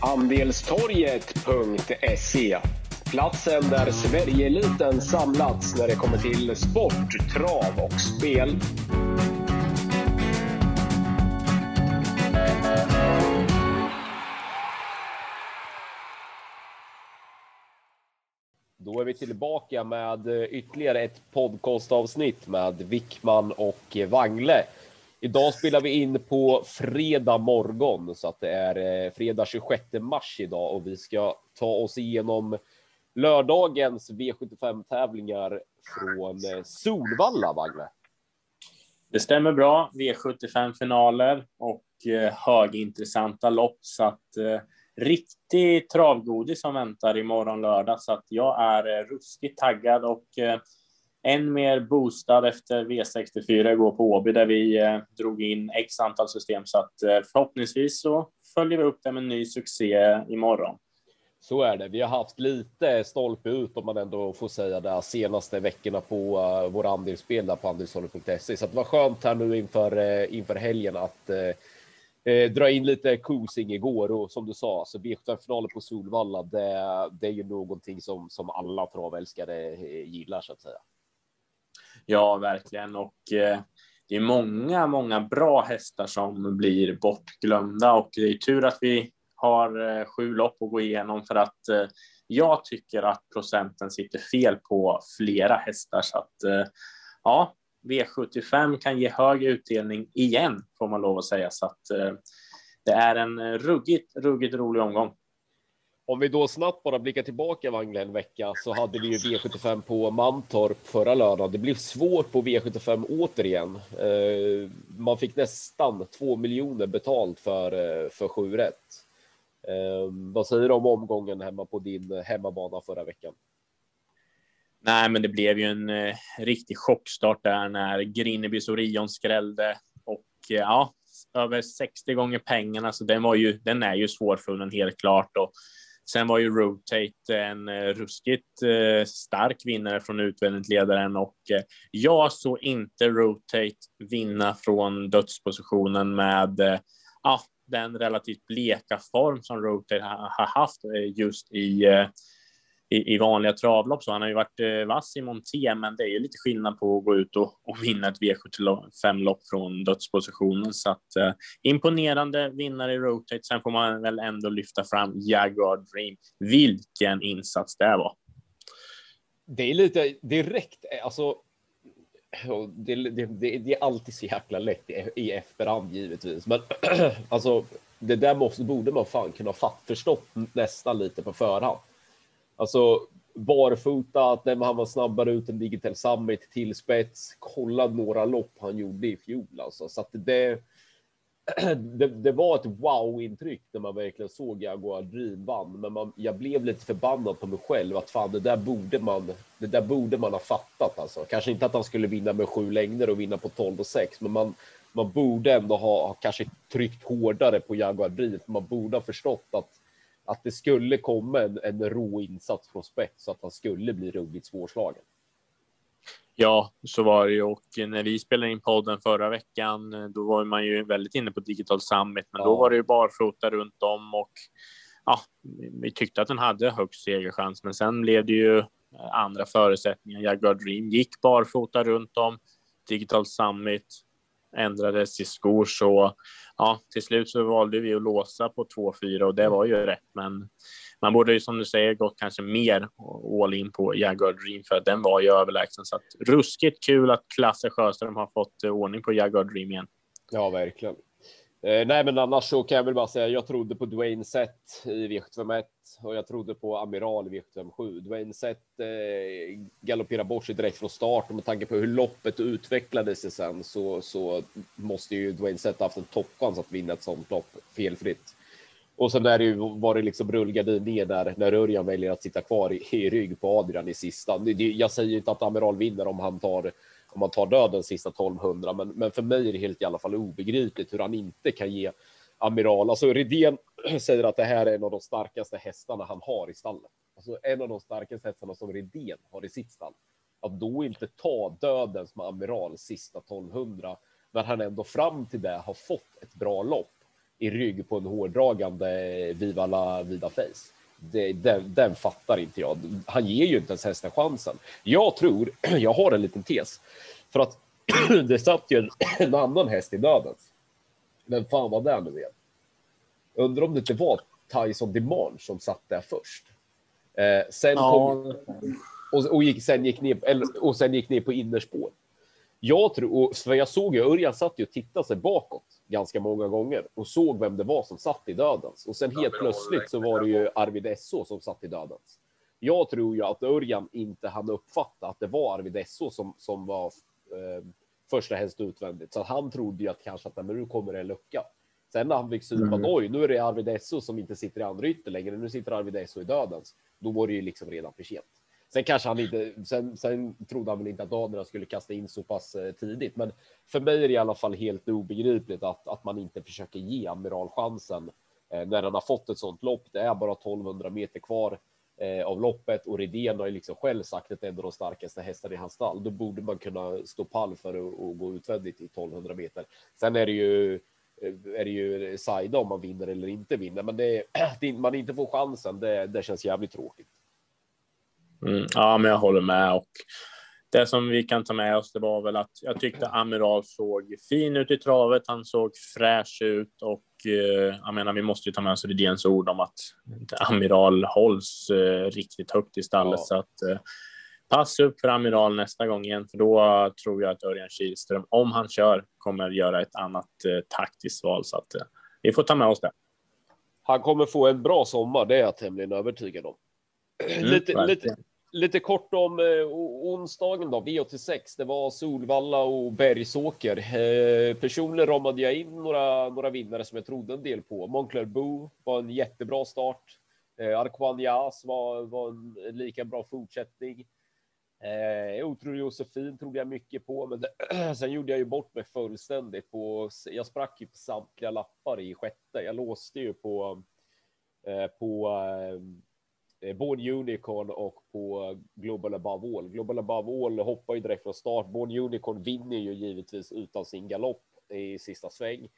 Andelstorget.se Platsen där Sverigeeliten samlats när det kommer till sport, trav och spel. Då är vi tillbaka med ytterligare ett podcastavsnitt med Wickman och Wangle. Idag spelar vi in på fredag morgon så att det är eh, fredag 26 mars idag och vi ska ta oss igenom lördagens V75 tävlingar från eh, Solvalla, Wagne. Det stämmer bra. V75 finaler och eh, högintressanta lopp så att eh, riktig travgodis som väntar imorgon lördag så att jag är ruskigt taggad och eh, än mer boostad efter V64 går på Åby där vi eh, drog in x antal system så att eh, förhoppningsvis så följer vi upp det med en ny succé imorgon. Så är det. Vi har haft lite stolpe ut om man ändå får säga det senaste veckorna på eh, uh, våra andelsspel där på andelshollet.se. Så det var skönt här nu inför, uh, inför helgen att uh, dra in lite cruising igår och som du sa, så V75-finalen på Solvalla, det, det är ju någonting som, som alla travälskare gillar så att säga. Ja, verkligen. Och eh, det är många, många bra hästar som blir bortglömda och det är tur att vi har eh, sju lopp att gå igenom för att eh, jag tycker att procenten sitter fel på flera hästar så att eh, ja, V75 kan ge hög utdelning igen får man lov att säga så att eh, det är en ruggigt, ruggigt rolig omgång. Om vi då snabbt bara blickar tillbaka Wangle en vecka så hade vi ju V75 på Mantorp förra lördagen. Det blev svårt på V75 återigen. Eh, man fick nästan två miljoner betalt för, eh, för sju rätt. Eh, vad säger du om omgången hemma på din hemmabana förra veckan? Nej, men det blev ju en eh, riktig chockstart där när Grinnebys Orion skrällde och eh, ja, över 60 gånger pengarna, så den var ju, den är ju svårfunnen helt klart och Sen var ju Rotate en eh, ruskigt eh, stark vinnare från utvändigt ledaren och eh, jag såg inte Rotate vinna från dödspositionen med ja, den relativt bleka form som Rotate har haft just i i, i vanliga travlopp. Så han har ju varit eh, vass i Monté, men det är ju lite skillnad på att gå ut och, och vinna ett V75-lopp från dödspositionen. Så att eh, imponerande vinnare i Rotate. Sen får man väl ändå lyfta fram Jaguar Dream. Vilken insats det var. Det är lite direkt, eh, alltså. Det, det, det, det är alltid så jäkla lätt i, i efterhand givetvis, men alltså det där måste, borde man fan kunna fatt, förstått nästan lite på förhand. Alltså barfota, att han var snabbare ut än Digital Summit till spets. Kolla några lopp han gjorde i fjol alltså. Så att det, det, det var ett wow-intryck när man verkligen såg Jaguar Dream vann. Men man, jag blev lite förbannad på mig själv att fan, det där borde man. Det där borde man ha fattat alltså. Kanske inte att han skulle vinna med sju längder och vinna på 12 och 6, men man, man borde ändå ha, ha kanske tryckt hårdare på Jaguar Dream. Man borde ha förstått att att det skulle komma en, en rå insats från spets så att han skulle bli ruggigt svårslagen. Ja, så var det ju och när vi spelade in podden förra veckan, då var man ju väldigt inne på Digital Summit, men ja. då var det ju barfota runt om och ja, vi tyckte att den hade högst segerchans, men sen blev det ju andra förutsättningar. Jaguar Dream gick barfota runt om. Digital Summit ändrades i skor så ja, till slut så valde vi att låsa på 2-4 och det var ju rätt. Men man borde ju som du säger gått kanske mer all in på Jaguar Dream för att den var ju överlägsen. Så att ruskigt kul att Klasse Sjöström har fått eh, ordning på Jaguar Dream igen. Ja, verkligen. Eh, nej, men annars så kan jag väl bara säga. Jag trodde på Dwayne Sett i V751 och jag trodde på Amiral i V757. Dwayne Sett eh, galopperar bort sig direkt från start och med tanke på hur loppet utvecklade sig sen så, så måste ju Dwayne Sett haft en toppchans att vinna ett sånt lopp felfritt. Och sen är det ju var det liksom rullgardin ner där när Örjan väljer att sitta kvar i, i rygg på Adrian i sista. Det, det, jag säger inte att Amiral vinner om han tar om man tar döden sista 1200, men, men för mig är det helt i alla fall obegripligt hur han inte kan ge Amiral. Alltså Redén säger att det här är en av de starkaste hästarna han har i stallet. Alltså en av de starkaste hästarna som Redén har i sitt stall. Att då inte ta döden som Amiral sista 1200 när han ändå fram till det har fått ett bra lopp. i rygg på en hårdragande Viva la Vida Face. Det, den, den fattar inte jag. Han ger ju inte ens hästen chansen. Jag tror, jag har en liten tes, för att det satt ju en, en annan häst i dödens. Vem fan var det nu igen? Undrar om det inte var Tyson Demange som satt där först. Eh, sen ja. kom, och, och gick, sen gick ner, eller, och sen gick ner på innerspår. Jag tror, för jag såg ju, Örjan satt ju och tittade sig bakåt ganska många gånger och såg vem det var som satt i dödens. Och sen helt plötsligt så var det ju Arvid SO som satt i dödens. Jag tror ju att Örjan inte hann uppfatta att det var Arvid SO som, som var eh, första häst utvändigt. Så att han trodde ju att kanske att men nu kommer det en lucka. Sen när han fick på mm. oj, nu är det Arvid SO som inte sitter i andra ytter längre. Nu sitter Arvid SO i dödens. Då var det ju liksom redan för sent. Sen kanske han inte, sen, sen trodde han väl inte att Adrian skulle kasta in så pass eh, tidigt, men för mig är det i alla fall helt obegripligt att, att man inte försöker ge Amiral chansen eh, när han har fått ett sånt lopp. Det är bara 1200 meter kvar eh, av loppet och Redén har ju liksom själv sagt att det är en av de starkaste hästarna i hans stall. Då borde man kunna stå pall för att gå utvändigt i 1200 meter. Sen är det ju är det ju Saida om man vinner eller inte vinner, men det, det man inte får chansen. Det, det känns jävligt tråkigt. Mm, ja, men jag håller med och det som vi kan ta med oss, det var väl att jag tyckte Amiral såg fin ut i travet. Han såg fräsch ut och eh, jag menar, vi måste ju ta med oss Rydéns ord om att Amiral hålls eh, riktigt högt i stallet ja. så att eh, pass upp för Amiral nästa gång igen, för då tror jag att Örjan Kihlström, om han kör, kommer göra ett annat eh, taktiskt val så att eh, vi får ta med oss det. Han kommer få en bra sommar, det är jag tämligen övertygad om. Mm, lite, lite, lite kort om eh, onsdagen då, V86. Det var Solvalla och Bergsåker. Eh, personligen ramade jag in några, några vinnare som jag trodde en del på. Moncler Boo var en jättebra start. Eh, Arquanias var, var en lika bra fortsättning. Eh, Otrolig Josefin trodde jag mycket på, men det, sen gjorde jag ju bort mig fullständigt på. Jag sprack ju på samtliga lappar i sjätte. Jag låste ju på eh, på eh, eh, Born Unicorn och på Global Above All. Global Above All hoppar ju direkt från start. Born Unicorn vinner ju givetvis utan sin galopp i sista sväng.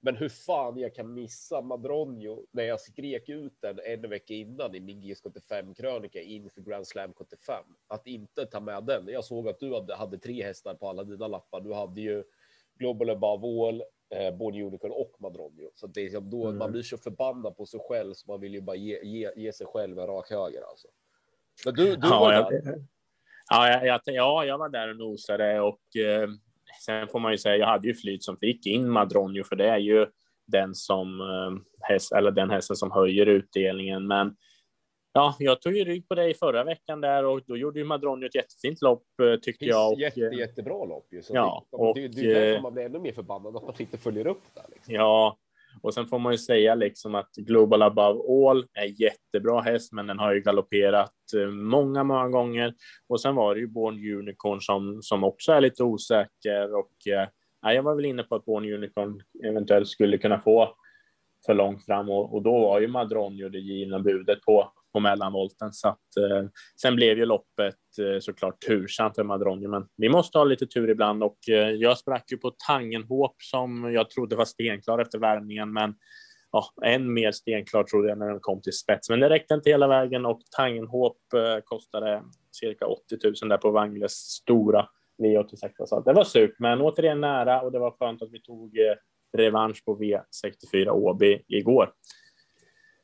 Men hur fan jag kan missa Madronio när jag skrek ut den en vecka innan i min GS75 krönika inför Grand Slam 75. Att inte ta med den. Jag såg att du hade, hade tre hästar på alla dina lappar. Du hade ju Global Above All, eh, både Unicorn och Madronio. Så det är då mm. man blir så förbannad på sig själv så man vill ju bara ge, ge, ge sig själv en rak höger alltså. Men du, du ja, var jag, där. Ja, jag, jag, ja, jag var där och nosade och eh, sen får man ju säga, jag hade ju flyt som fick in Madronio för det är ju den som eh, häst, eller den hästen som höjer utdelningen. Men Ja, jag tog ju rygg på dig förra veckan där och då gjorde ju Madronio ett jättefint lopp eh, tyckte jag. Och, Jätte, eh, jättebra lopp ju. Så ja, det, och, det, det är därför man blir ännu mer förbannad att man inte följer upp där. Liksom. Ja, och sen får man ju säga liksom att Global Above All är jättebra häst, men den har ju galopperat eh, många, många gånger. Och sen var det ju Born Unicorn som, som också är lite osäker och eh, jag var väl inne på att Born Unicorn eventuellt skulle kunna få för långt fram och, och då var ju Madronio det givna budet på på mellanvolten. Så att, eh, sen blev ju loppet eh, såklart tursamt för Madronio, men vi måste ha lite tur ibland och eh, jag sprack ju på Tangenhop som jag trodde var stenklar efter värmningen, men ja, än mer stenklar trodde jag när den kom till spets, men det räckte inte hela vägen och Tangenhop eh, kostade cirka 80 000 där på Wangles stora V86. Så det var surt, men återigen nära och det var skönt att vi tog eh, revansch på V64 Åby igår.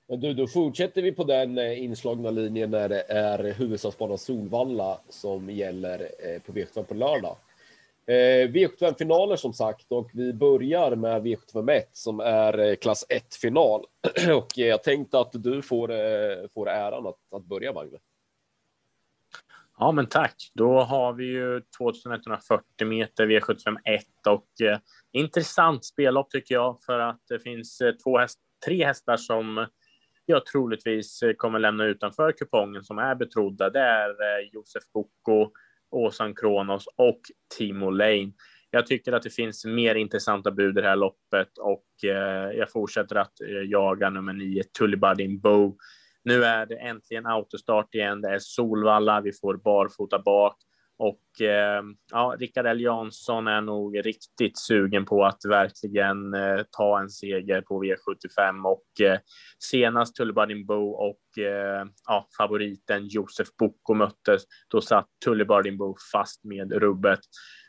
Men du, då fortsätter vi på den eh, inslagna linjen när det är huvudstadsbanan Solvalla som gäller eh, på V75 på lördag. Eh, V75-finaler som sagt och vi börjar med V751 som är klass 1-final. och jag tänkte att du får, får äran att, att börja, Magne. Ja, men tack. Då har vi ju 2140 meter V751 och eh, intressant spellopp tycker jag för att det finns två häst, tre hästar som jag troligtvis eh, kommer lämna utanför kupongen som är betrodda. Det är eh, Josef Boko, Åsan Kronos och Timo Lane. Jag tycker att det finns mer intressanta bud i det här loppet och eh, jag fortsätter att jaga nummer nio, Tullibadin Bow. Nu är det äntligen autostart igen. Det är Solvalla. Vi får barfota bak och eh, ja, Rickard L Jansson är nog riktigt sugen på att verkligen eh, ta en seger på V75 och eh, senast Tullebardin Bo och eh, ja, favoriten Josef Boko möttes. Då satt Tullebardin Bo fast med rubbet.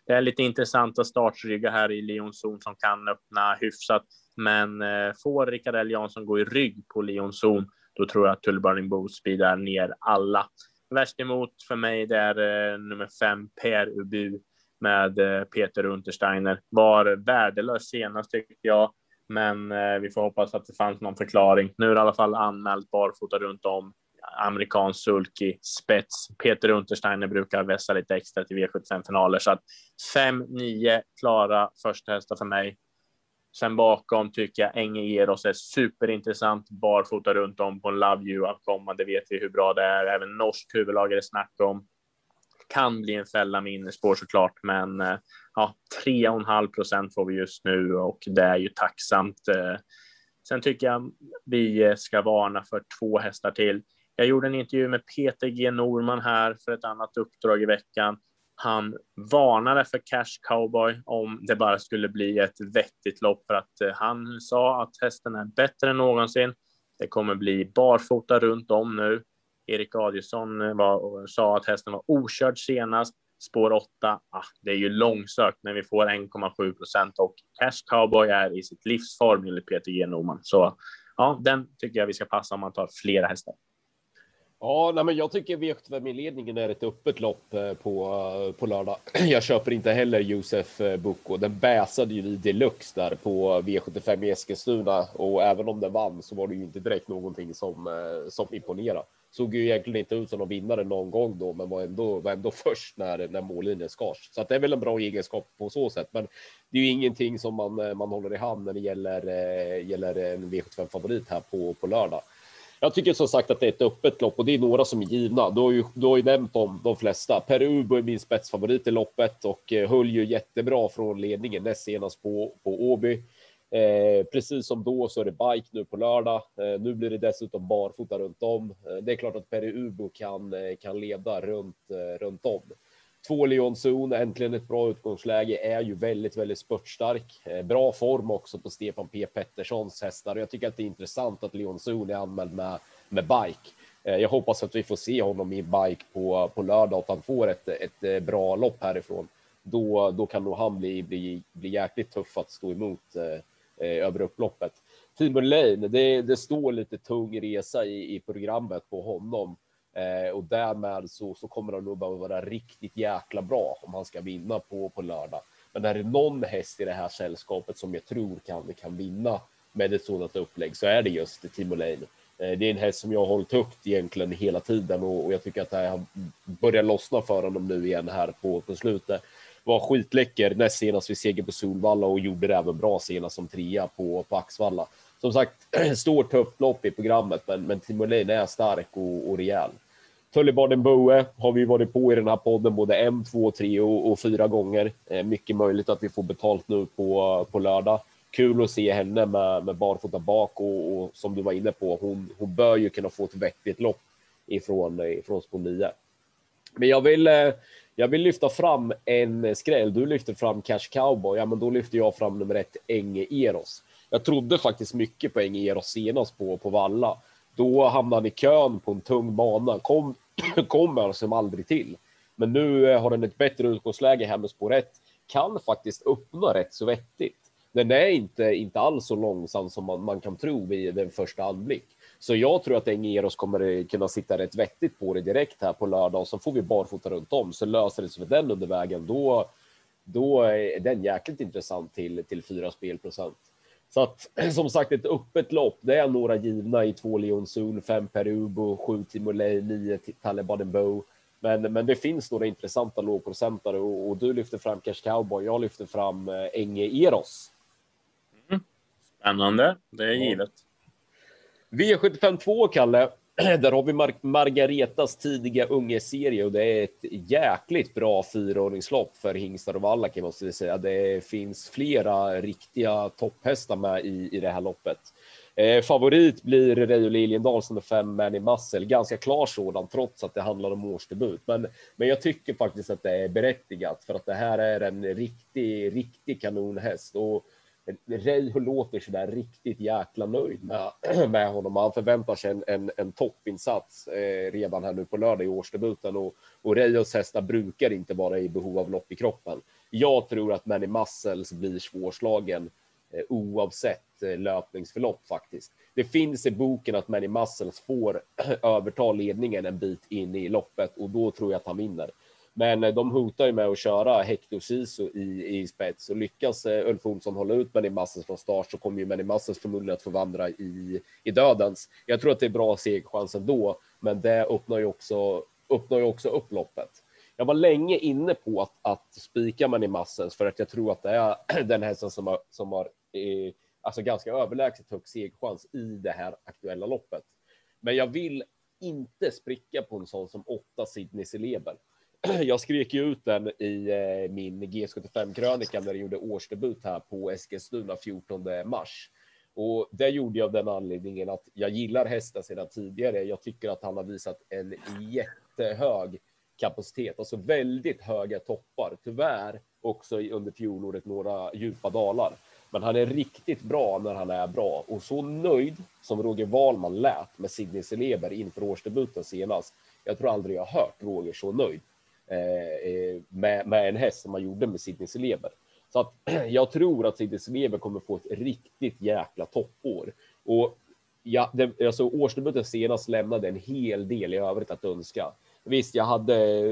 Det är lite intressanta startryggar här i Leonzon som kan öppna hyfsat, men eh, får Rickard L Jansson gå i rygg på Leonzon, då tror jag att Tullebardin Bo speedar ner alla. Värst emot för mig det är eh, nummer fem, Per Ubu med eh, Peter Untersteiner. Var värdelös senast tyckte jag, men eh, vi får hoppas att det fanns någon förklaring. Nu är det i alla fall anmält barfota runt om. Amerikansk sulky, spets. Peter Untersteiner brukar vässa lite extra till V75-finaler, så att 5-9 klara första hästar för mig. Sen bakom tycker jag Enge Eros är superintressant. Barfota runt om på en Love You avkomma. Det vet vi hur bra det är. Även norskt huvudlag är det snack om. Kan bli en fälla med innerspår såklart, men eh, ja, 3,5 procent får vi just nu och det är ju tacksamt. Eh. Sen tycker jag vi eh, ska varna för två hästar till. Jag gjorde en intervju med Peter G Norman här för ett annat uppdrag i veckan han varnade för Cash Cowboy om det bara skulle bli ett vettigt lopp för att eh, han sa att hästen är bättre än någonsin. Det kommer bli barfota runt om nu. Erik Adielsson eh, var, sa att hästen var okörd senast. Spår 8, ah, det är ju långsökt när vi får 1,7 procent och Cash Cowboy är i sitt livsform enligt Peter G. Norman. Så ja, den tycker jag vi ska passa om man tar flera hästar. Ja, nej, men jag tycker V75-inledningen är ett öppet lopp eh, på, eh, på lördag. Jag köper inte heller Josef eh, Den bäsade ju i deluxe där på eh, V75 i Eskilstuna och även om den vann så var det ju inte direkt någonting som, som imponerade. Såg ju egentligen inte ut som någon vinnare någon gång då, men var ändå, var ändå först när, när mållinjen skars. Så att det är väl en bra egenskap på så sätt. Men det är ju ingenting som man, man håller i hand när det gäller, gäller en V75 favorit här på, på lördag. Jag tycker som sagt att det är ett öppet lopp och det är några som är givna. Du har ju, du har ju nämnt dem, de flesta. Per Ubo är min spetsfavorit i loppet och eh, höll ju jättebra från ledningen näst senast på, på Åby. Eh, precis som då så är det bike nu på lördag. Eh, nu blir det dessutom barfota runt om. Eh, det är klart att Per Ubo kan, eh, kan leda runt, eh, runt om. Två Leon Zon, äntligen ett bra utgångsläge, är ju väldigt, väldigt spurtstark. Eh, bra form också på Stefan P Petterssons hästar. Jag tycker att det är intressant att Leon Zon är anmäld med, med bike. Eh, jag hoppas att vi får se honom i bike på, på lördag och att han får ett, ett eh, bra lopp härifrån. Då, då kan nog han bli, bli, bli jäkligt tuff att stå emot eh, över upploppet. Timur Lane, det, det står lite tung resa i, i programmet på honom. Eh, och därmed så, så kommer han nog behöva vara riktigt jäkla bra om han ska vinna på, på lördag. Men är det någon häst i det här sällskapet som jag tror kan, kan vinna med ett sådant upplägg så är det just Timo Lane. Eh, det är en häst som jag har hållit högt egentligen hela tiden och, och jag tycker att det här börjar lossna för honom nu igen här på, på slutet. Var skitläcker näst senast vid seger på Solvalla och gjorde det även bra senast som trea på, på Axvalla. Som sagt, stort upplopp i programmet, men, men Timo Lane är stark och, och rejäl. Tullibaden Boe har vi varit på i den här podden både en, två, tre och, och fyra gånger. Eh, mycket möjligt att vi får betalt nu på, på lördag. Kul att se henne med, med barfota bak och, och som du var inne på, hon, hon bör ju kunna få ett vettigt lopp ifrån, ifrån spår 9. Men jag vill, eh, jag vill lyfta fram en skräll. Du lyfter fram Cash Cowboy, ja men då lyfter jag fram nummer ett, Enge Eros. Jag trodde faktiskt mycket på Enge Eros senast på, på Valla. Då hamnade han i kön på en tung bana, kom kommer som aldrig till. Men nu eh, har den ett bättre utgångsläge här med spår 1. Kan faktiskt öppna rätt så vettigt. Den är inte, inte alls så långsam som man, man kan tro vid den första anblick. Så jag tror att Engeros kommer eh, kunna sitta rätt vettigt på det direkt här på lördag och så får vi barfota runt om så löser det sig för den under vägen. Då, då är den jäkligt intressant till, till 4 spelprocent. Så att som sagt ett öppet lopp. Det är några givna i två Leon Sul, fem Perubo, sju Timolay, nio Taliban Bow. Men, men det finns några intressanta lågprocentare och, och, du lyfter fram Cash Cowboy. Jag lyfter fram eh, Enge Eros. Mm. Spännande. Det är givet. V75 2, Kalle. Där har vi Mar Margaretas tidiga unge-serie och det är ett jäkligt bra fyraåringslopp för hingstar och valla måste vi säga. Det finns flera riktiga topphästar med i, i det här loppet. Eh, favorit blir Reijo Liljendahl som är fem man i Massel, ganska klar sådan trots att det handlar om årsdebut. Men, men jag tycker faktiskt att det är berättigat för att det här är en riktig, riktig kanonhäst och Reijo låter så där riktigt jäkla nöjd med, med honom. Han förväntar sig en, en, en toppinsats eh, redan här nu på lördag i årsdebuten och, och Reijos hästar brukar inte vara i behov av lopp i kroppen. Jag tror att Manny Muscles blir svårslagen eh, oavsett eh, löpningsförlopp faktiskt. Det finns i boken att Manny Muscles får överta ledningen en bit in i loppet och då tror jag att han vinner. Men eh, de hotar ju med att köra Hector Sisu i, i spets och lyckas eh, Ulf Olsson hålla ut Manny Masses från start så kommer ju Manny Masses förmodligen att få vandra i, i dödens. Jag tror att det är bra segerchans ändå, men det öppnar ju också, öppnar ju också upp loppet. Jag var länge inne på att, att spika Manny Masses för att jag tror att det är den hästen som har, som har eh, alltså ganska överlägset hög segerchans i det här aktuella loppet. Men jag vill inte spricka på en sån som åtta Sidney Celeber. jag skrek ju ut den i eh, min G75-krönika när jag gjorde årsdebut här på Eskilstuna 14 mars. Och det gjorde jag av den anledningen att jag gillar hästen sedan tidigare. Jag tycker att han har visat en jättehög kapacitet, alltså väldigt höga toppar. Tyvärr också under fjolåret några djupa dalar. Men han är riktigt bra när han är bra och så nöjd som Roger Wahlman lät med Sidney Celeber inför årsdebuten senast. Jag tror aldrig jag hört Roger så nöjd. Eh, eh, med, med en häst som man gjorde med Sidney Celeber. Så att jag tror att Sidney Celeber kommer få ett riktigt jäkla toppår. Och ja, det, alltså årsdebuten senast lämnade en hel del i övrigt att önska. Visst, jag hade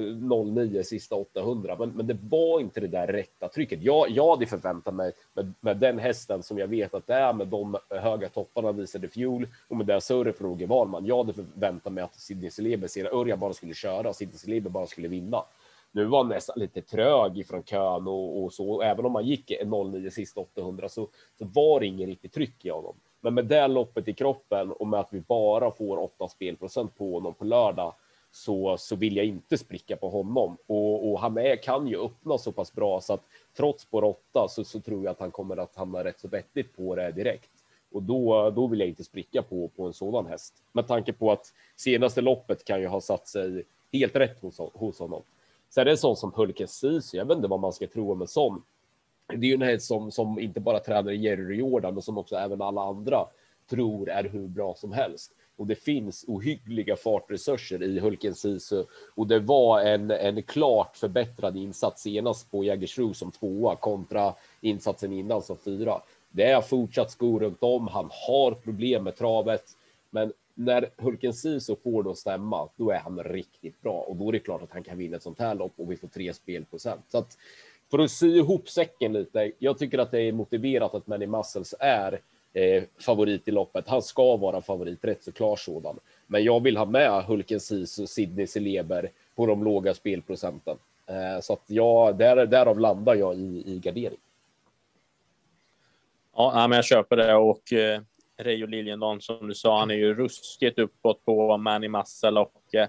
09 sista 800, men, men det var inte det där rätta trycket. Jag, jag hade förväntat mig med, med den hästen som jag vet att det är med de höga topparna visade fjol och med det surret för Roger Wahlman. Jag hade förväntat mig att Sidney Celeber, sedan Örjan bara skulle köra och Sidney Celeber bara skulle vinna. Nu var han nästan lite trög ifrån kön och, och så. Även om han gick 09 sista 800 så, så var det ingen riktigt tryck i honom. Men med det loppet i kroppen och med att vi bara får 8 spelprocent på honom på lördag så, så vill jag inte spricka på honom. Och, och han är, kan ju öppna så pass bra så att trots på åtta så, så tror jag att han kommer att hamna rätt så vettigt på det direkt. Och då, då vill jag inte spricka på, på en sådan häst. Med tanke på att senaste loppet kan ju ha satt sig helt rätt hos, hos honom. Så är det en sån som Hulken Sisu, jag vet inte vad man ska tro om en sån. Det är ju en häst som, som inte bara tränar Jerry Jordan, men som också även alla andra tror är hur bra som helst och det finns ohyggliga fartresurser i Hulken Sisu och det var en, en klart förbättrad insats senast på Jägersro som tvåa kontra insatsen innan som fyra. Det är fortsatt skor runt om. Han har problem med travet, men när Hulken Sisu får det att stämma, då är han riktigt bra och då är det klart att han kan vinna ett sånt här lopp och vi får tre spelprocent. Så att för att sy ihop säcken lite. Jag tycker att det är motiverat att Manny Muscles är eh, favorit i loppet. Han ska vara favorit, rätt så klar sådan. Men jag vill ha med Hulken Sisu, Sidney Celeber på de låga spelprocenten. Eh, så att jag, där, därav landar jag i, i gardering. Ja, men jag köper det och eh, Reijo Liljendahl som du sa, han är ju ruskigt uppåt på Manny Massel och eh,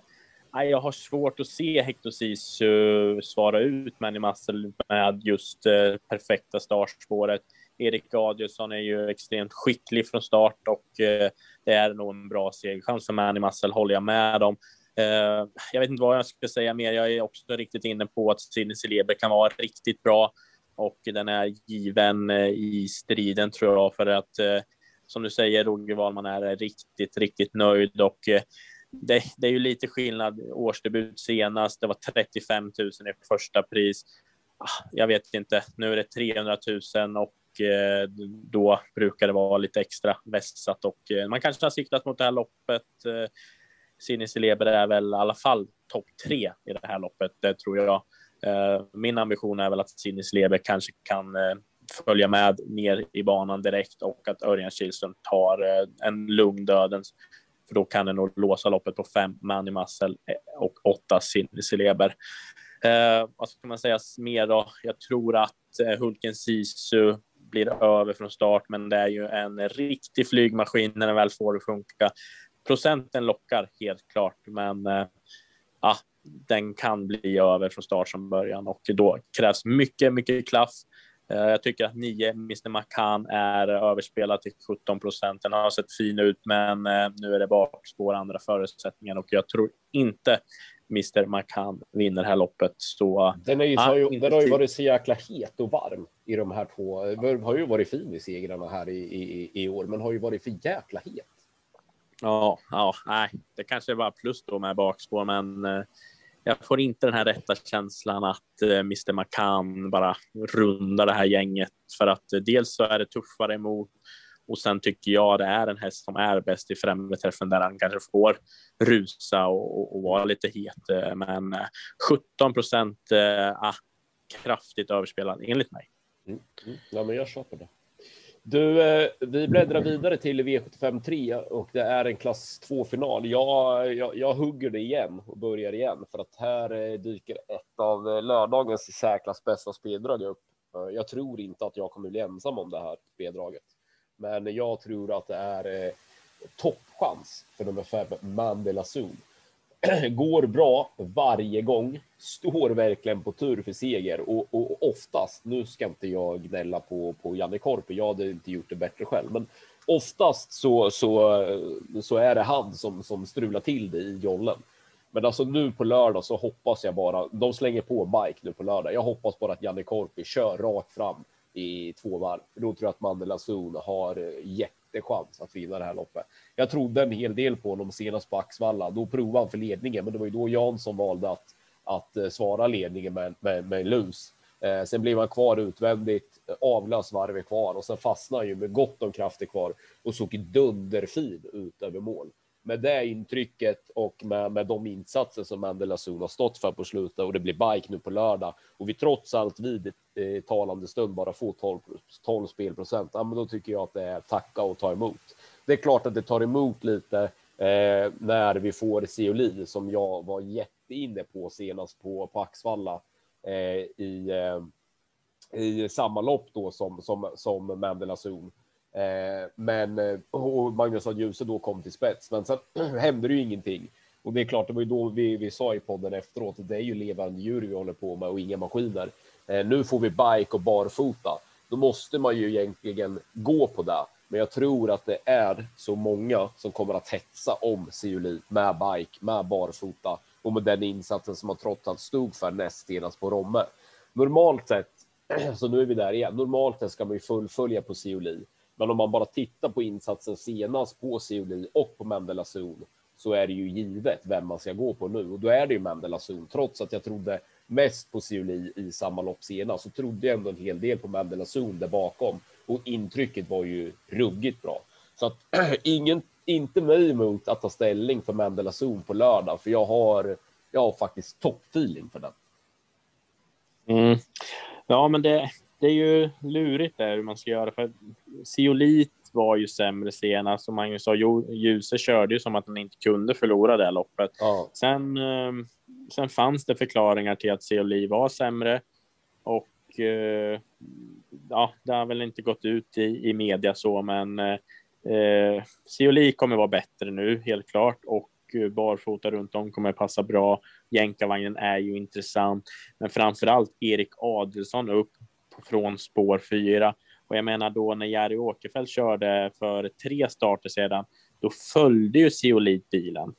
jag har svårt att se Hector Sisu svara ut Manny Massel med just eh, perfekta startspåret. Erik Adielsson är ju extremt skicklig från start och eh, det är nog en bra segerchans för Manny Massel, håller jag med om. Eh, jag vet inte vad jag ska säga mer. Jag är också riktigt inne på att Sidney Celeber kan vara riktigt bra och den är given eh, i striden tror jag för att som du säger, Roger Wahlman är riktigt, riktigt nöjd och det, det, är ju lite skillnad. Årsdebut senast, det var 35 000 i första pris. Ah, jag vet inte, nu är det 300 000 och Eh, då brukar det vara lite extra vässat och eh, man kanske har siktat mot det här loppet. Eh, Sinis Leber är väl i alla fall topp tre i det här loppet, det tror jag. Eh, min ambition är väl att Sinis Leber kanske kan eh, följa med ner i banan direkt och att Örjan Kihlström tar en lugn dödens. För då kan den nog låsa loppet på fem Manny Muscle och åtta Sinis Leber. Eh, vad ska man säga mer då? Jag tror att eh, Hulken Sisu blir över från start, men det är ju en riktig flygmaskin när den väl får det funka. Procenten lockar helt klart, men eh, ja, den kan bli över från start som början och då krävs mycket, mycket klaff. Eh, jag tycker att 9 Mr Macan är överspelad till 17 procent. Den har sett fin ut, men eh, nu är det bakspår andra förutsättningar och jag tror inte Mr Macan vinner det här loppet. Så, den, är ju, ah, ju, den har ju varit så jäkla het och varm i de här två. Den har ju varit fin i segrarna här i, i, i år, men har ju varit för jäkla het. Ja, ja, nej, det kanske är bara plus då med bakspår, men eh, jag får inte den här rätta känslan att eh, Mr Macan bara rundar det här gänget för att eh, dels så är det tuffare emot och sen tycker jag det är en häst som är bäst i främre träffen där han kanske får rusa och, och, och vara lite het. Eh, men eh, 17 procent, äh, kraftigt överspelad enligt mig. Mm, mm. Ja, men jag köper det. Du, vi bläddrar vidare till V75 3 och det är en klass 2-final. Jag, jag, jag, hugger det igen och börjar igen för att här dyker ett av lördagens i särklass bästa speldrag upp. Jag tror inte att jag kommer bli ensam om det här speldraget, men jag tror att det är eh, toppchans för nummer fem, Mandela Zoom. går bra varje gång, står verkligen på tur för seger och, och oftast, nu ska inte jag gnälla på, på Janne Korpi, jag hade inte gjort det bättre själv, men oftast så, så, så är det han som, som strular till det i jollen. Men alltså nu på lördag så hoppas jag bara, de slänger på bike nu på lördag. Jag hoppas bara att Janne Korpi kör rakt fram i två varv. Då tror jag att Mandela Zon har eh, jättechans att vinna det här loppet. Jag trodde en hel del på honom senast på Axvalla. Då provade han för ledningen, men det var ju då Jansson valde att, att eh, svara ledningen med, med, med lus. Eh, sen blev han kvar utvändigt, avlös varvet kvar och sen fastnade han ju med gott om krafter kvar och såg dunderfin ut över mål. Med det intrycket och med, med de insatser som Mandela Zoon har stått för på slutet och det blir bike nu på lördag och vi trots allt vid eh, talande stund bara får 12, 12 spelprocent, ja, men då tycker jag att det är tacka och ta emot. Det är klart att det tar emot lite eh, när vi får Seoli som jag var jätteinne på senast på, på Axvalla eh, i, eh, i samma lopp då som, som, som Mandela Zoom. Eh, men eh, och Magnus att ljuset då kom till spets, men sen hände det ju ingenting. Och det är klart, det var ju då vi, vi sa i podden efteråt det är ju levande djur vi håller på med och inga maskiner. Eh, nu får vi bike och barfota. Då måste man ju egentligen gå på det. Men jag tror att det är så många som kommer att hetsa om Siuli med bike, med barfota och med den insatsen som man trots allt stod för näst senast på Romme. Normalt sett, så nu är vi där igen, normalt sett ska man ju fullfölja på Siuli. Men om man bara tittar på insatsen senast på Siuli och på Mendela Zon så är det ju givet vem man ska gå på nu och då är det ju Mendela Zon. Trots att jag trodde mest på Siuli i samma lopp senast så trodde jag ändå en hel del på Mendela Zon där bakom och intrycket var ju ruggigt bra. Så att ingen, inte mig emot att ta ställning för Mendela Zon på lördag, för jag har, jag har faktiskt toppfeeling för den. Mm. Ja, men det, det är ju lurigt där hur man ska göra, för Siolit var ju sämre senast och Magnus sa Ljuse körde ju som att han inte kunde förlora det loppet. Ja. Sen, ehm, sen fanns det förklaringar till att Seoli var sämre och eh, ja, det har väl inte gått ut i, i media så, men eh, Seoli kommer vara bättre nu, helt klart, och barfota runt om kommer passa bra. Jänkarvagnen är ju intressant, men framför allt Erik Adelsson upp från spår fyra. Och jag menar då när Jari Åkerfeldt körde för tre starter sedan, då följde ju Seolit bilen.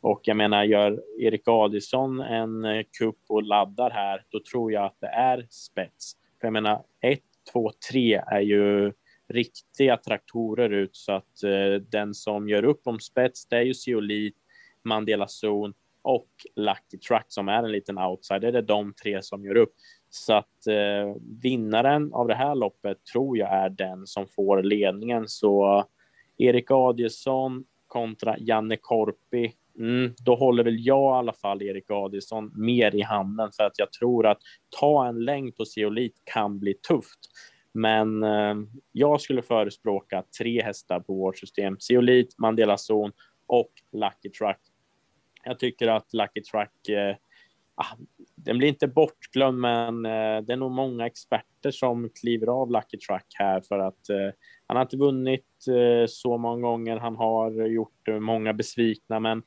Och jag menar, gör Erik Adilsson en eh, kupp och laddar här, då tror jag att det är spets. För jag menar, ett, två, tre är ju riktiga traktorer ut så att eh, den som gör upp om spets, det är ju Zeolit, Mandela Zon och Lucky Truck som är en liten outsider. Det är de tre som gör upp. Så att eh, vinnaren av det här loppet tror jag är den som får ledningen. Så Erik Adielsson kontra Janne Korpi Mm, då håller väl jag i alla fall Erik Adielsson mer i handen för att jag tror att ta en längd på Zeolit kan bli tufft. Men eh, jag skulle förespråka tre hästar på vårt system. Zeolit, Mandela Zon och Lucky Truck. Jag tycker att Lucky Truck, eh, ah, den blir inte bortglömd, men eh, det är nog många experter som kliver av Lucky Truck här för att eh, han har inte vunnit eh, så många gånger. Han har gjort eh, många besvikna, men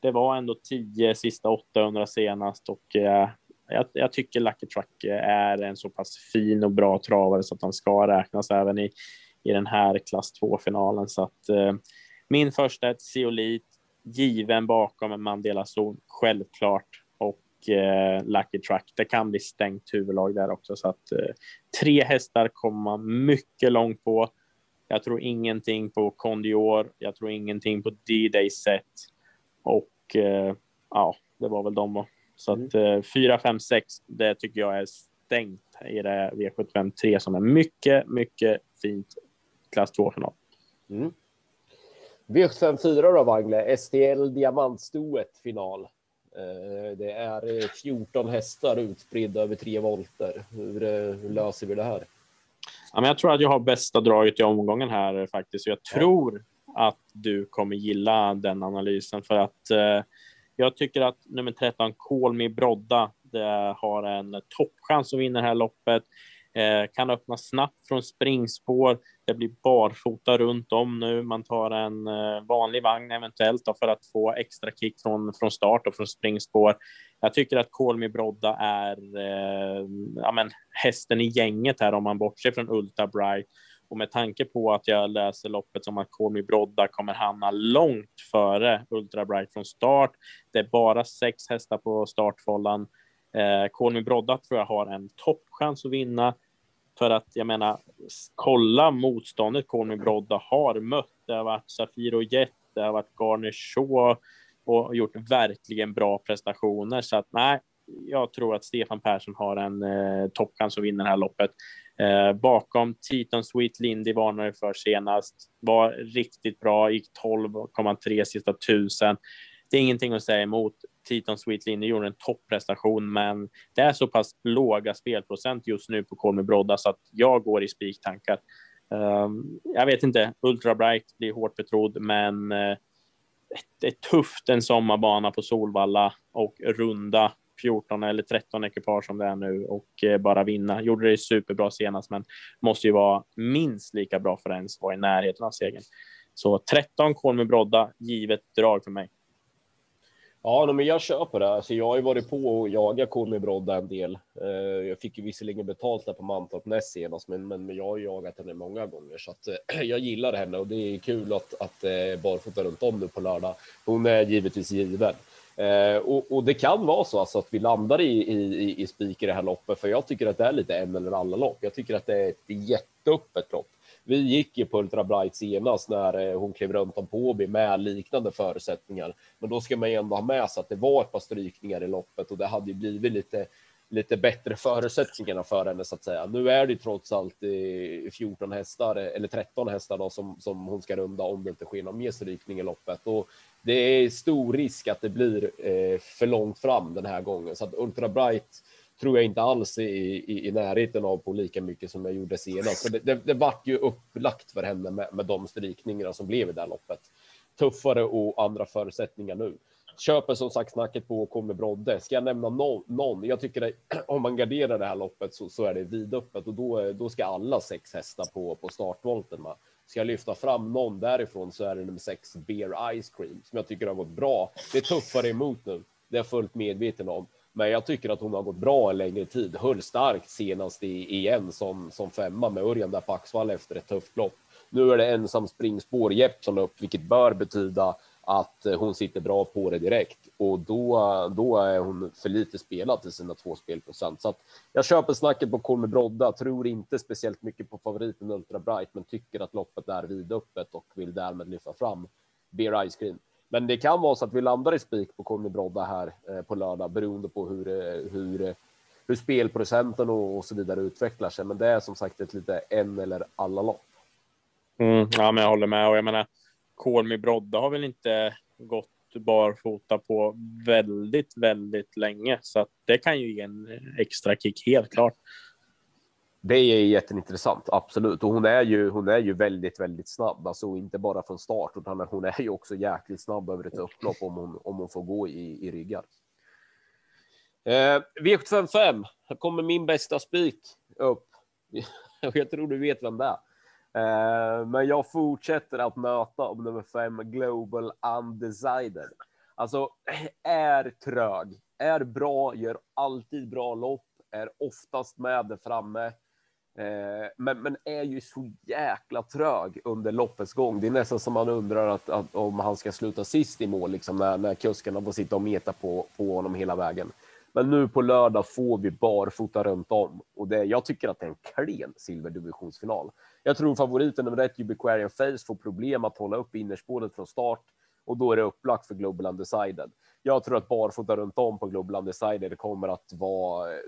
det var ändå 10 sista 800 senast och eh, jag, jag, tycker Lucky Truck eh, är en så pass fin och bra travare så att han ska räknas även i, i den här klass 2-finalen. Så att eh, min första ett Zeolit, given bakom Mandela Zon, självklart. Eh, Lucky Truck, det kan bli stängt huvudlag där också. Så att eh, tre hästar kommer man mycket långt på. Jag tror ingenting på Condior. Jag tror ingenting på D-Day Set. Och eh, ja, det var väl de. Så att mm. 4, 5, 6, det tycker jag är stängt i det V75 3 som är mycket, mycket fint klass 2-final. Mm. V75 4 då, Wangle. STL Diamantstoet final. Eh, det är 14 hästar utspridda över tre volter. Hur, eh, hur löser vi det här? Ja, men jag tror att jag har bästa draget i omgången här faktiskt. Jag tror ja. att du kommer gilla den analysen för att eh, jag tycker att nummer 13, Call Me Brodda, har en toppchans att vinna det här loppet. Eh, kan öppna snabbt från springspår. Det blir barfota runt om nu. Man tar en eh, vanlig vagn eventuellt då, för att få extra kick från, från start och från springspår. Jag tycker att Kolmi Brodda är eh, ja, men, hästen i gänget här om man bortser från Ultra Bright. Och med tanke på att jag läser loppet som att Kolmi Brodda kommer hamna långt före Ultra Bright från start. Det är bara sex hästar på startfållan. Eh, Call Brodda tror jag har en toppchans att vinna. För att jag menar, kolla motståndet Call Brodda har mött. Det har varit Safir och Jet, det har varit Garner Shaw och gjort verkligen bra prestationer. Så att nej, jag tror att Stefan Persson har en eh, toppchans att vinna det här loppet. Eh, bakom Titan Sweet Lindy varnade för senast. Var riktigt bra, gick 12,3 sista tusen. Det är ingenting att säga emot. Titan Sweetly gjorde en topprestation, men det är så pass låga spelprocent just nu på Kolmi Brodda så att jag går i spiktankar. Um, jag vet inte, Ultra Bright blir hårt betrodd, men uh, det är tufft en sommarbana på Solvalla och runda 14 eller 13 ekipage som det är nu och eh, bara vinna. Gjorde det superbra senast, men måste ju vara minst lika bra för att ens vara i närheten av segern. Så 13 kol med brodda, givet drag för mig. Ja, men jag köper det. Alltså, jag har ju varit på och jagat Conny brodda en del. Eh, jag fick ju visserligen betalt där på Mantorp näst senast, men, men jag har jagat henne många gånger så att eh, jag gillar henne och det är kul att, att eh, barfota runt om nu på lördag. Hon är givetvis given. Och, och, det kan vara så alltså, att vi landar i, i, i spik i det här loppet, för jag tycker att det är lite en eller alla lopp. Jag tycker att det är ett jätteöppet lopp. Vi gick ju på Ultra Bright senast när eh, hon klev runt om på Åby med liknande förutsättningar. Men då ska man ju ändå ha med sig att det var ett par strykningar i loppet och det hade ju blivit lite lite bättre förutsättningarna för henne så att säga. Nu är det trots allt 14 hästar eh, eller 13 hästar då, som, som hon ska runda om det inte sker någon mer strykning i loppet och det är stor risk att det blir eh, för långt fram den här gången så att Ultra Bright tror jag inte alls i, i, i närheten av på lika mycket som jag gjorde senast. Så det, det, det vart ju upplagt för henne med, med de strykningarna som blev i det här loppet. Tuffare och andra förutsättningar nu köper som sagt snacket på och kommer Brodde. Ska jag nämna någon? någon? Jag tycker att om man garderar det här loppet så, så är det vidöppet och då, då ska alla sex hästar på, på startvolten. Va? Ska jag lyfta fram någon därifrån så är det nummer sex Beer Ice Cream som jag tycker har gått bra. Det är tuffare emot nu. Det är jag fullt medveten om. Men jag tycker att hon har gått bra en längre tid. Höll starkt senast i EM som, som femma med Örjan där på Axvall efter ett tufft lopp. Nu är det ensam springspår Jeppsson upp, vilket bör betyda att eh, hon sitter bra på det direkt och då, då är hon för lite spelad till sina två spelprocent. Så att jag köper snacket på Kolme Brodda, tror inte speciellt mycket på favoriten Ultra Bright, men tycker att loppet är vidöppet och vill därmed lyfta fram Beer Ice Cream. Men det kan vara så att vi landar i spik på Conny Brodda här eh, på lördag beroende på hur, eh, hur, eh, hur spelprocenten och, och så vidare utvecklar sig. Men det är som sagt ett lite en eller alla lopp. Mm, ja, men jag håller med och jag menar Kolmi Brodda har väl inte gått barfota på väldigt, väldigt länge, så att det kan ju ge en extra kick helt klart. Det är jätteintressant, absolut. Och hon är ju, hon är ju väldigt, väldigt snabb, alltså inte bara från start, utan hon är ju också jäkligt snabb över ett upplopp om hon, om hon får gå i, i ryggar. Eh, V755, här kommer min bästa spik upp. Jag tror du vet vem det är. Eh, men jag fortsätter att möta om nummer fem Global Undecided. Alltså är trög, är bra, gör alltid bra lopp, är oftast med där framme. Eh, men, men är ju så jäkla trög under loppets gång. Det är nästan som man undrar att, att om han ska sluta sist i mål, liksom när, när kuskarna får sitta och meta på, på honom hela vägen. Men nu på lördag får vi barfota runt om och det, jag tycker att det är en klen silverdivisionsfinal. Jag tror favoriten nummer ett, Ubiquarian Face, får problem att hålla upp innerspåret från start och då är det upplagt för Global Undecided. Jag tror att barfota runt om på Global Undecided kommer att vara eh,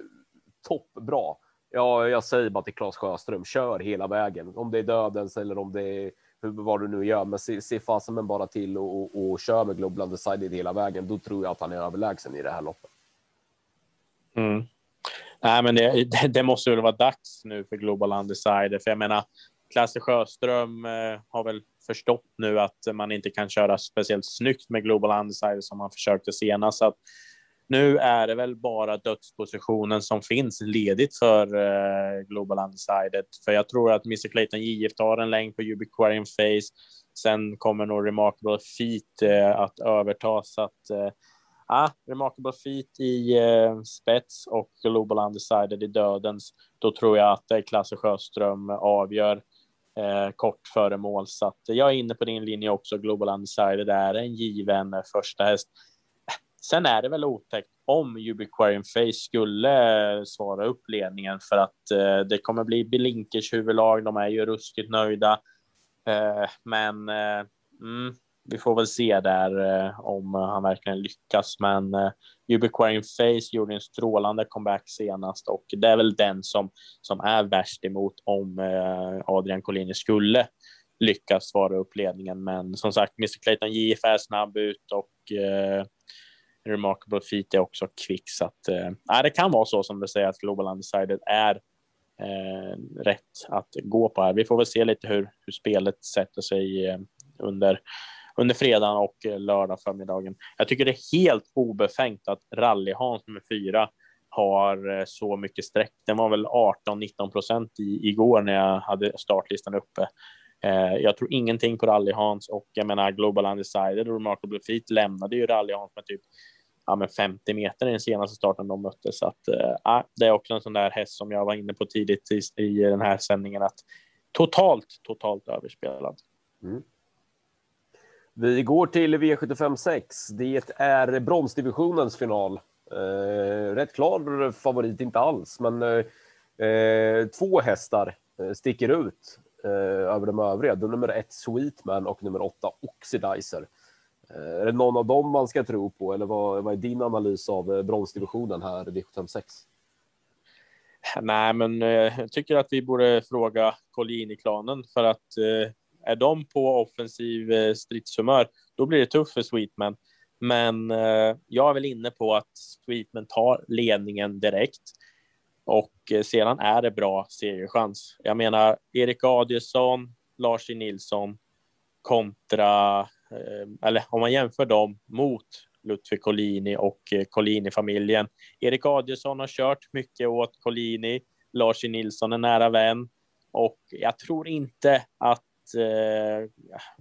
toppbra. Ja, jag säger bara till Claes Sjöström, kör hela vägen. Om det är dödens eller om det är hur, vad du nu gör, men se, se fasen men bara till och, och, och kör med Global Undecided hela vägen. Då tror jag att han är överlägsen i det här loppet. Mm. Nej, men det, det, måste väl vara dags nu för Global Undecided, för jag menar, Klasse Sjöström eh, har väl förstått nu att man inte kan köra speciellt snyggt med Global Undecided som han försökte senast. Så att nu är det väl bara dödspositionen som finns ledigt för eh, Global Undecided. För jag tror att Mr Clayton JF tar en längd på Ubiquarian Face. Sen kommer nog Remarkable Feet eh, att överta så att eh, ah, Remarkable Feet i eh, spets och Global Undecided i dödens. Då tror jag att Klasse Sjöström avgör eh, kort före mål. Så att jag är inne på din linje också. Global Undecided är en given första häst. Sen är det väl otäckt om Ubiquarian Face skulle eh, svara upp ledningen för att eh, det kommer bli Blinkers huvudlag. De är ju ruskigt nöjda. Eh, men eh, mm, vi får väl se där eh, om han verkligen lyckas. Men eh, Ubiquarian Face gjorde en strålande comeback senast och det är väl den som, som är värst emot om eh, Adrian Collini skulle lyckas svara upp ledningen. Men som sagt, Mr Clayton JF är snabb ut och eh, Remarkable Feet är också kvick. Så att, eh, det kan vara så som du säger att Global Undecided är eh, rätt att gå på här. Vi får väl se lite hur, hur spelet sätter sig eh, under under fredagen och eh, lördag förmiddagen. Jag tycker det är helt obefängt att Rally Hans nummer fyra har eh, så mycket streck. Den var väl 18-19 procent igår när jag hade startlistan uppe. Eh, jag tror ingenting på Rally Hans och jag menar Global Undecided och Remarkable Feet lämnade ju Rally Hans med typ ja, men 50 meter i den senaste starten de mötte. Så att, äh, det är också en sån där häst som jag var inne på tidigt i, i den här sändningen att totalt, totalt överspelad. Mm. Vi går till V75 6. Det är bronsdivisionens final. Eh, rätt klar favorit, inte alls, men eh, eh två hästar eh, sticker ut eh, över de övriga. Då nummer ett Sweetman och nummer åtta Oxidizer. Eh, är det någon av dem man ska tro på eller vad, vad är din analys av eh, bronsdivisionen här i V75 6? Nej, men eh, jag tycker att vi borde fråga Collini-klanen för att eh, är de på offensiv eh, stridshumör, då blir det tufft för Sweetman. Men eh, jag är väl inne på att Sweetman tar ledningen direkt och eh, sedan är det bra segerchans. Jag menar Erik Adielsson, Lars E. Nilsson kontra, eh, eller om man jämför dem mot Ludvig Collini och eh, Collini-familjen. Erik Adielsson har kört mycket åt Collini. Lars E. Nilsson är nära vän och jag tror inte att eh,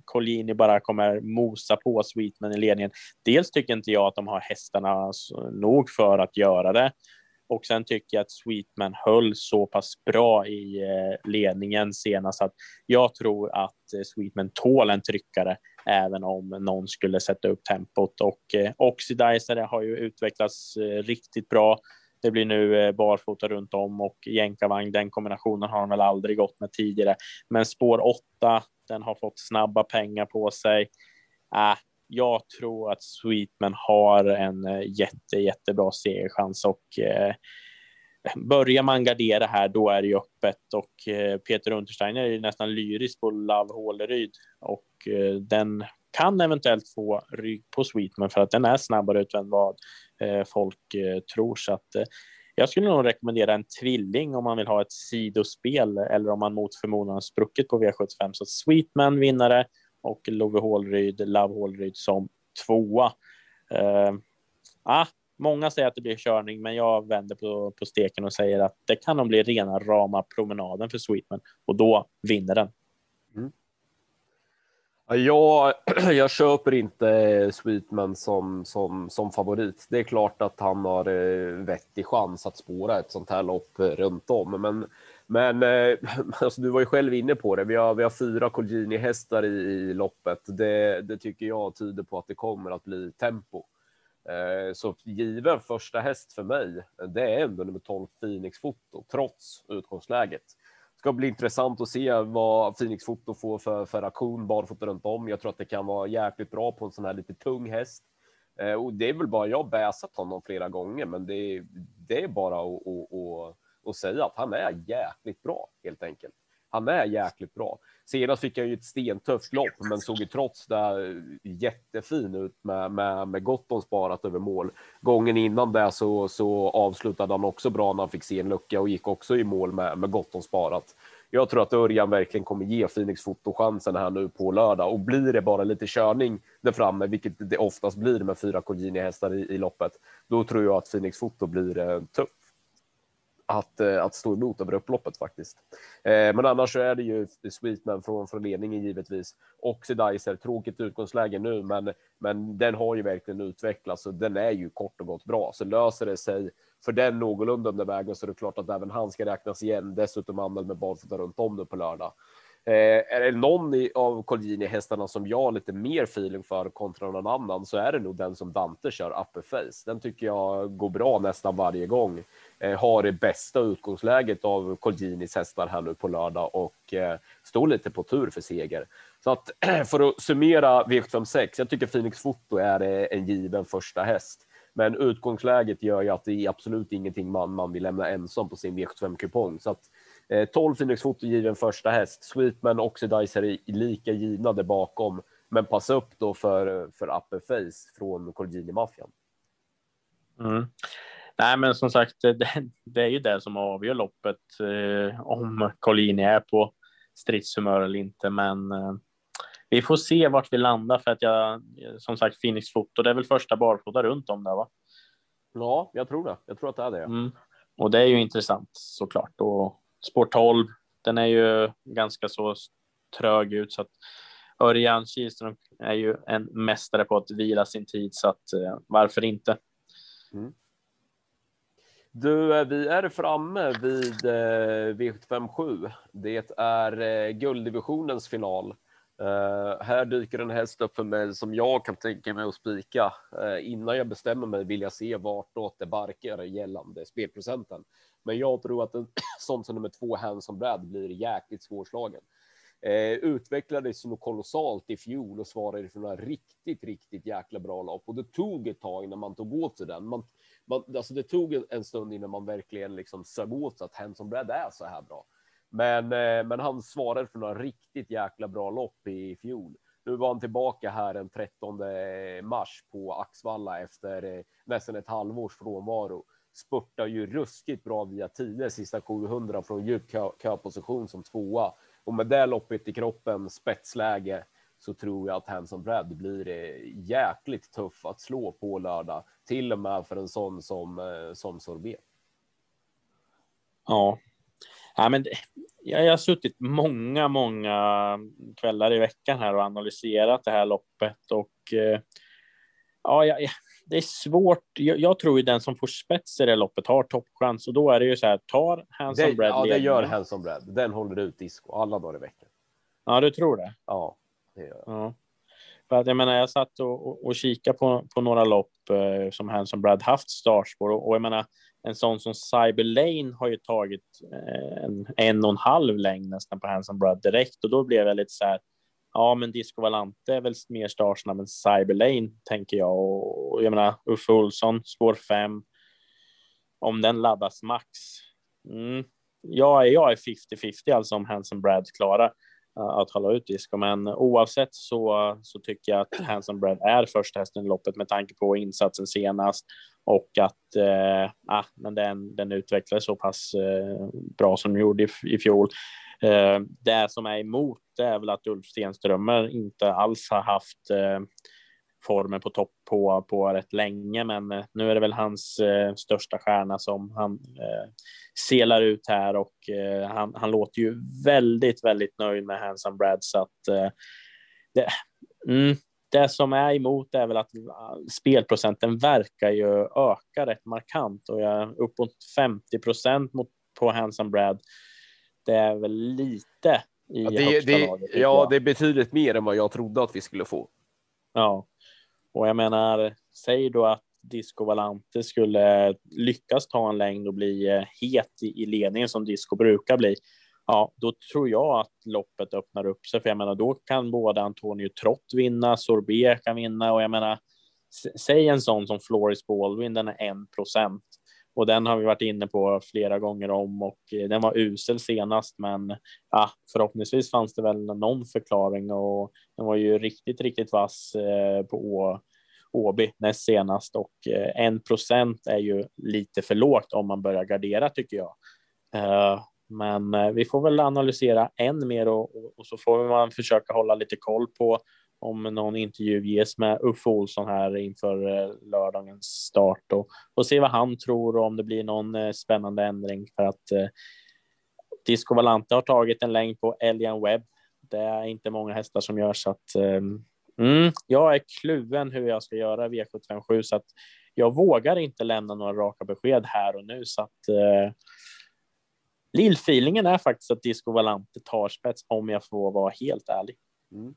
Collini bara kommer mosa på Sweetman i ledningen. Dels tycker inte jag att de har hästarna nog för att göra det. Och sen tycker jag att Sweetman höll så pass bra i eh, ledningen senast att jag tror att eh, Sweetman tål en tryckare även om någon skulle sätta upp tempot. Och eh, Oxidizer har ju utvecklats eh, riktigt bra. Det blir nu eh, barfota runt om och jänkarvagn. Den kombinationen har han väl aldrig gått med tidigare. Men spår 8, den har fått snabba pengar på sig. Äh, jag tror att Sweetman har en eh, jätte, jättebra segerchans och eh, börjar man gardera här, då är det ju öppet och eh, Peter Untersteiner är ju nästan lyrisk på Love Håleryd och eh, den kan eventuellt få rygg på Sweetman för att den är snabbare ut än vad eh, folk eh, tror. Så att, eh, jag skulle nog rekommendera en tvilling om man vill ha ett sidospel eller om man mot förmodan spruckit på V75. Så Sweetman vinnare och Love Hålryd, Love Hålryd som tvåa. Eh, ah, många säger att det blir körning, men jag vänder på, på steken och säger att det kan nog bli rena rama promenaden för Sweetman och då vinner den. Jag, Ja, jag köper inte Sweetman som, som, som favorit. Det är klart att han har eh, vettig chans att spåra ett sånt här lopp eh, runt om, men men eh, alltså, du var ju själv inne på det. Vi har, vi har fyra Colgjini-hästar i, i, loppet. Det, det, tycker jag tyder på att det kommer att bli tempo. Så given första häst för mig, det är ändå nummer 12 Phoenix Foto, trots utgångsläget. Ska bli intressant att se vad Phoenix Foto får för, för aktion barfota runt om. Jag tror att det kan vara jäkligt bra på en sån här lite tung häst. Eh, och det är väl bara, jag har bäsat honom flera gånger, men det, det är bara att, att, att att säga att han är jäkligt bra helt enkelt. Han är jäkligt bra. Senast fick han ju ett stentufft lopp, men såg ju trots det jättefin ut med, med, med gott om sparat över mål. Gången innan det så, så avslutade han också bra när han fick se en lucka och gick också i mål med, med gott om sparat. Jag tror att Örjan verkligen kommer ge Phoenix Foto chansen här nu på lördag och blir det bara lite körning där framme, vilket det oftast blir med fyra Colgjini hästar i, i loppet, då tror jag att Phoenix Foto blir eh, tuff att, eh, att stå emot över upploppet faktiskt. Eh, men annars så är det ju Sweetman från, från ledningen givetvis. Oxidizer, tråkigt utgångsläge nu, men, men den har ju verkligen utvecklats och den är ju kort och gott bra. Så löser det sig för den någorlunda under vägen så är det klart att även han ska räknas igen. Dessutom anmäld med barfota runt om nu på lördag. Eh, är det någon i, av Colgjini-hästarna som jag har lite mer feeling för kontra någon annan så är det nog den som Dante kör upper face. Den tycker jag går bra nästan varje gång. Eh, har det bästa utgångsläget av Colginis hästar här nu på lördag och eh, står lite på tur för seger. Så att för att summera V756, jag tycker Phoenix Foto är eh, en given första häst. Men utgångsläget gör ju att det är absolut ingenting man, man vill lämna ensam på sin V75-kupong. Så att 12 Phoenix Foto given första häst. Sweetman och Oxidizer är lika givna där bakom. Men passa upp då för, för Upper Face från Colgini-maffian. Mm. Nej, men som sagt, det, det, är ju det som avgör loppet eh, om Collini är på stridshumör eller inte. Men eh, vi får se vart vi landar för att jag som sagt Phoenix Foto. Det är väl första barfota runt om där, va? Ja, jag tror det. Jag tror att det är det. Mm. Och det är ju intressant såklart. Och Spår 12, den är ju ganska så trög ut så att Örjan Kihlström är ju en mästare på att vila sin tid så att eh, varför inte? Mm. Du, eh, vi är framme vid eh, V757. Det är eh, gulddivisionens final. Uh, här dyker en häst upp för mig som jag kan tänka mig att spika. Uh, innan jag bestämmer mig vill jag se vartåt det barkar gällande spelprocenten. Men jag tror att en sån som nummer två, Hanson Brad, blir jäkligt svårslagen. Eh, uh, utvecklades nog kolossalt i fjol och svarade för några riktigt, riktigt jäkla bra lopp och det tog ett tag innan man tog åt sig den. Man, man, alltså det tog en stund innan man verkligen liksom sög åt sig att Hanson Brad är så här bra. Men, eh, men han svarade för några riktigt jäkla bra lopp i fjol. Nu var han tillbaka här den 13 eh, mars på Axvalla efter eh, nästan ett halvårs frånvaro. Spurtar ju ruskigt bra via 10 sista 700 från djup köposition som tvåa och med det loppet i kroppen, spetsläge, så tror jag att Hanson Brad blir jäkligt tuff att slå på lördag, till och med för en sån som som Sorbet. Ja, ja men jag har suttit många, många kvällar i veckan här och analyserat det här loppet och eh, ja, ja, det är svårt. Jag, jag, tror ju den som får spets i det loppet har toppchans och då är det ju så här. Tar Hanson Brad. Ja, det gör Hanson Brad. Den håller ut disco alla dagar i veckan. Ja, du tror det? Ja det gör jag. Ja. För att jag menar, jag satt och, och, och kikade på, på några lopp eh, som Hanson Brad haft startspår och, och jag menar, en sån som Cyber Lane har ju tagit eh, en, en och en halv längd nästan på Hanson Brad direkt och då blev jag lite så här. Ja, men Disco Valante är väl mer startsnabb än Cyber Lane tänker jag och, jag menar Uffe Olsson spår fem. Om den laddas max. Mm. Ja, jag är 50-50 alltså om Hanson Brad klarar Eh, att hålla ut disco. Men oavsett så, så tycker jag att Handsome Bread är första hästen i loppet med tanke på insatsen senast och att eh, ah, men den, den utvecklades så pass eh, bra som den gjorde i, i fjol. Eh, det som är emot det är väl att Ulf Stenströmer inte alls har haft eh, formen på topp på, på rätt länge, men eh, nu är det väl hans eh, största stjärna som han eh, selar ut här och eh, han, han låter ju väldigt, väldigt nöjd med Handsome Brad så att eh, det, mm, det som är emot är väl att spelprocenten verkar ju öka rätt markant och jag uppåt 50 procent på Hanson Brad. Det är väl lite i ja, det, det, laget, ja, det är betydligt mer än vad jag trodde att vi skulle få. Ja, och jag menar, säg då att Disco Valante skulle lyckas ta en längd och bli eh, het i, ledningen som Disco brukar bli, ja, då tror jag att loppet öppnar upp sig. För jag menar, då kan både Antonio Trott vinna, Sorbet kan vinna och jag menar, säg en sån som Floris Baldwin, den är en procent och den har vi varit inne på flera gånger om och eh, den var usel senast, men ja, förhoppningsvis fanns det väl någon förklaring och den var ju riktigt, riktigt vass eh, på HB näst senast och eh, en procent är ju lite för lågt om man börjar gardera tycker jag. Eh, men eh, vi får väl analysera än mer och, och så får man försöka hålla lite koll på om någon intervju ges med Uffe Olsson här inför lördagens start och, och se vad han tror och om det blir någon spännande ändring för att eh, Disco Valante har tagit en längd på Elian Webb. Det är inte många hästar som gör så att eh, mm, jag är kluven hur jag ska göra V757 så att jag vågar inte lämna några raka besked här och nu så att eh, Lillfeelingen är faktiskt att Disco Valante tar spets om jag får vara helt ärlig. Mm.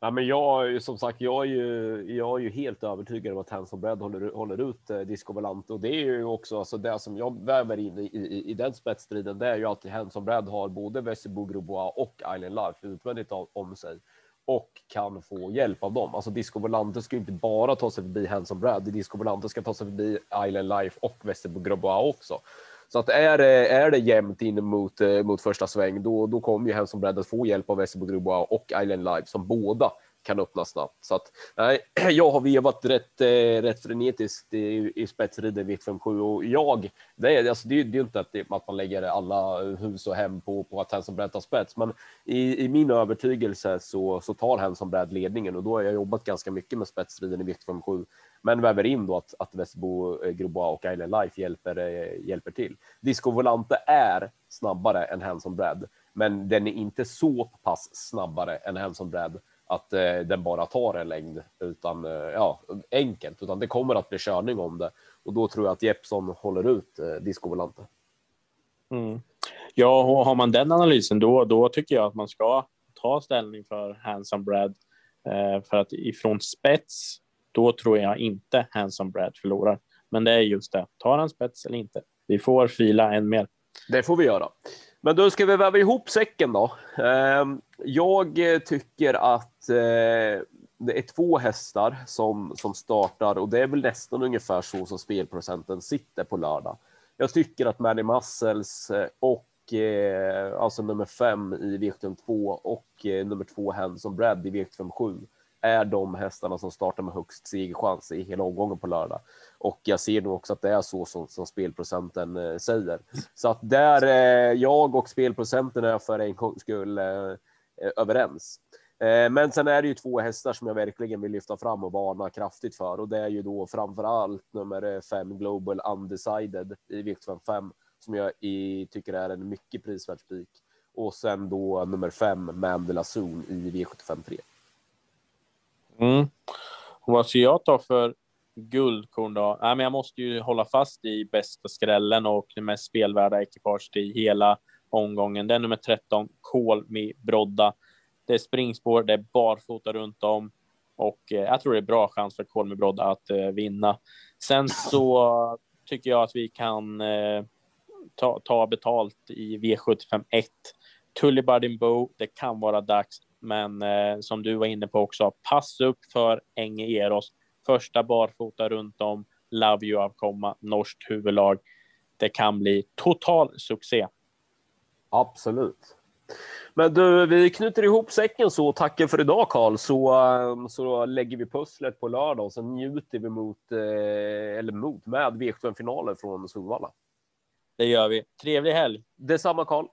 Ja, men jag, som sagt, jag är ju, jag är ju helt övertygad om att Hanson Bread håller, håller ut eh, Disco Valante och det är ju också alltså det som jag väver in i, i, i den spetsstriden. Det är ju att Hanson Bread har både Vessi Grobois och Island Life utvändigt om, om sig och kan få hjälp av dem. Alltså Disco Volante ska ju inte bara ta sig förbi Hanson Brad, Disco Volante ska ta sig förbi Island Life och Västerbo Grobois också. Så att är det, är det jämnt in mot, eh, mot första sväng, då, då kommer ju Hanson Brad att få hjälp av Västerbo Grobois och Island Life som båda kan öppna snabbt. Så att, nej, jag har vevat rätt, eh, rätt frenetiskt i, i spetsrider vitt 57 och jag, det är, alltså, det, är, det är inte att, det, att man lägger alla hus och hem på, på att Hanson Brad tar spets, men i, i min övertygelse så, så tar Hanson Brad ledningen. Och då har jag jobbat ganska mycket med spetsriden i vitt 57 men väver in då att, att Västerbo, eh, och Island Life hjälper, eh, hjälper till. Disco Volante är snabbare än Hanson Brad, men den är inte så pass snabbare än Hanson Brad att eh, den bara tar en längd utan eh, ja, enkelt, utan det kommer att bli körning om det och då tror jag att Jeppson håller ut eh, Disco Volante. Mm. Ja, har man den analysen då, då tycker jag att man ska ta ställning för Handsome Brad eh, för att ifrån spets, då tror jag inte Handsome Brad förlorar. Men det är just det, tar han spets eller inte? Vi får fila än mer. Det får vi göra. Men då ska vi väva ihop säcken då. Ehm, jag tycker att eh, det är två hästar som, som startar och det är väl nästan ungefär så som spelprocenten sitter på lördag. Jag tycker att Manny Muscles eh, och eh, alltså nummer fem i V75 2 och nummer två Hanson Brad i V75 7 är de hästarna som startar med högst segerchans i hela omgången på lördag. Och jag ser nog också att det är så som, som spelprocenten eh, säger. Så att där eh, jag och spelprocenten är för en gångs skull eh, eh överens. Eh, men sen är det ju två hästar som jag verkligen vill lyfta fram och varna kraftigt för och det är ju då framför allt nummer eh, fem Global Undecided i V75 som jag i, tycker är en mycket prisvärd spik och sen då nummer fem Mandela Zone i V75 3. Mm. Och vad ska jag ta för guldkorn då? Nej, men jag måste ju hålla fast i bästa skrällen och det mest spelvärda ekipaget i hela omgången. Det är nummer 13, Kolmi Brodda. Det är springspår, det är barfota runt om och eh, jag tror det är bra chans för Kolmi Brodda att eh, vinna. Sen så tycker jag att vi kan eh, ta, ta betalt i V75 1. Tullibardin Bow, det kan vara dags. Men eh, som du var inne på också, pass upp för Enge Eros. Första barfota runt om, Love You avkomma, norskt huvudlag. Det kan bli total succé. Absolut. Men du, vi knyter ihop säcken så tackar för idag Karl, så, eh, så lägger vi pusslet på lördag och så njuter vi mot, eh, eller mot, med V75-finalen från Solvalla. Det gör vi. Trevlig helg! Detsamma Karl!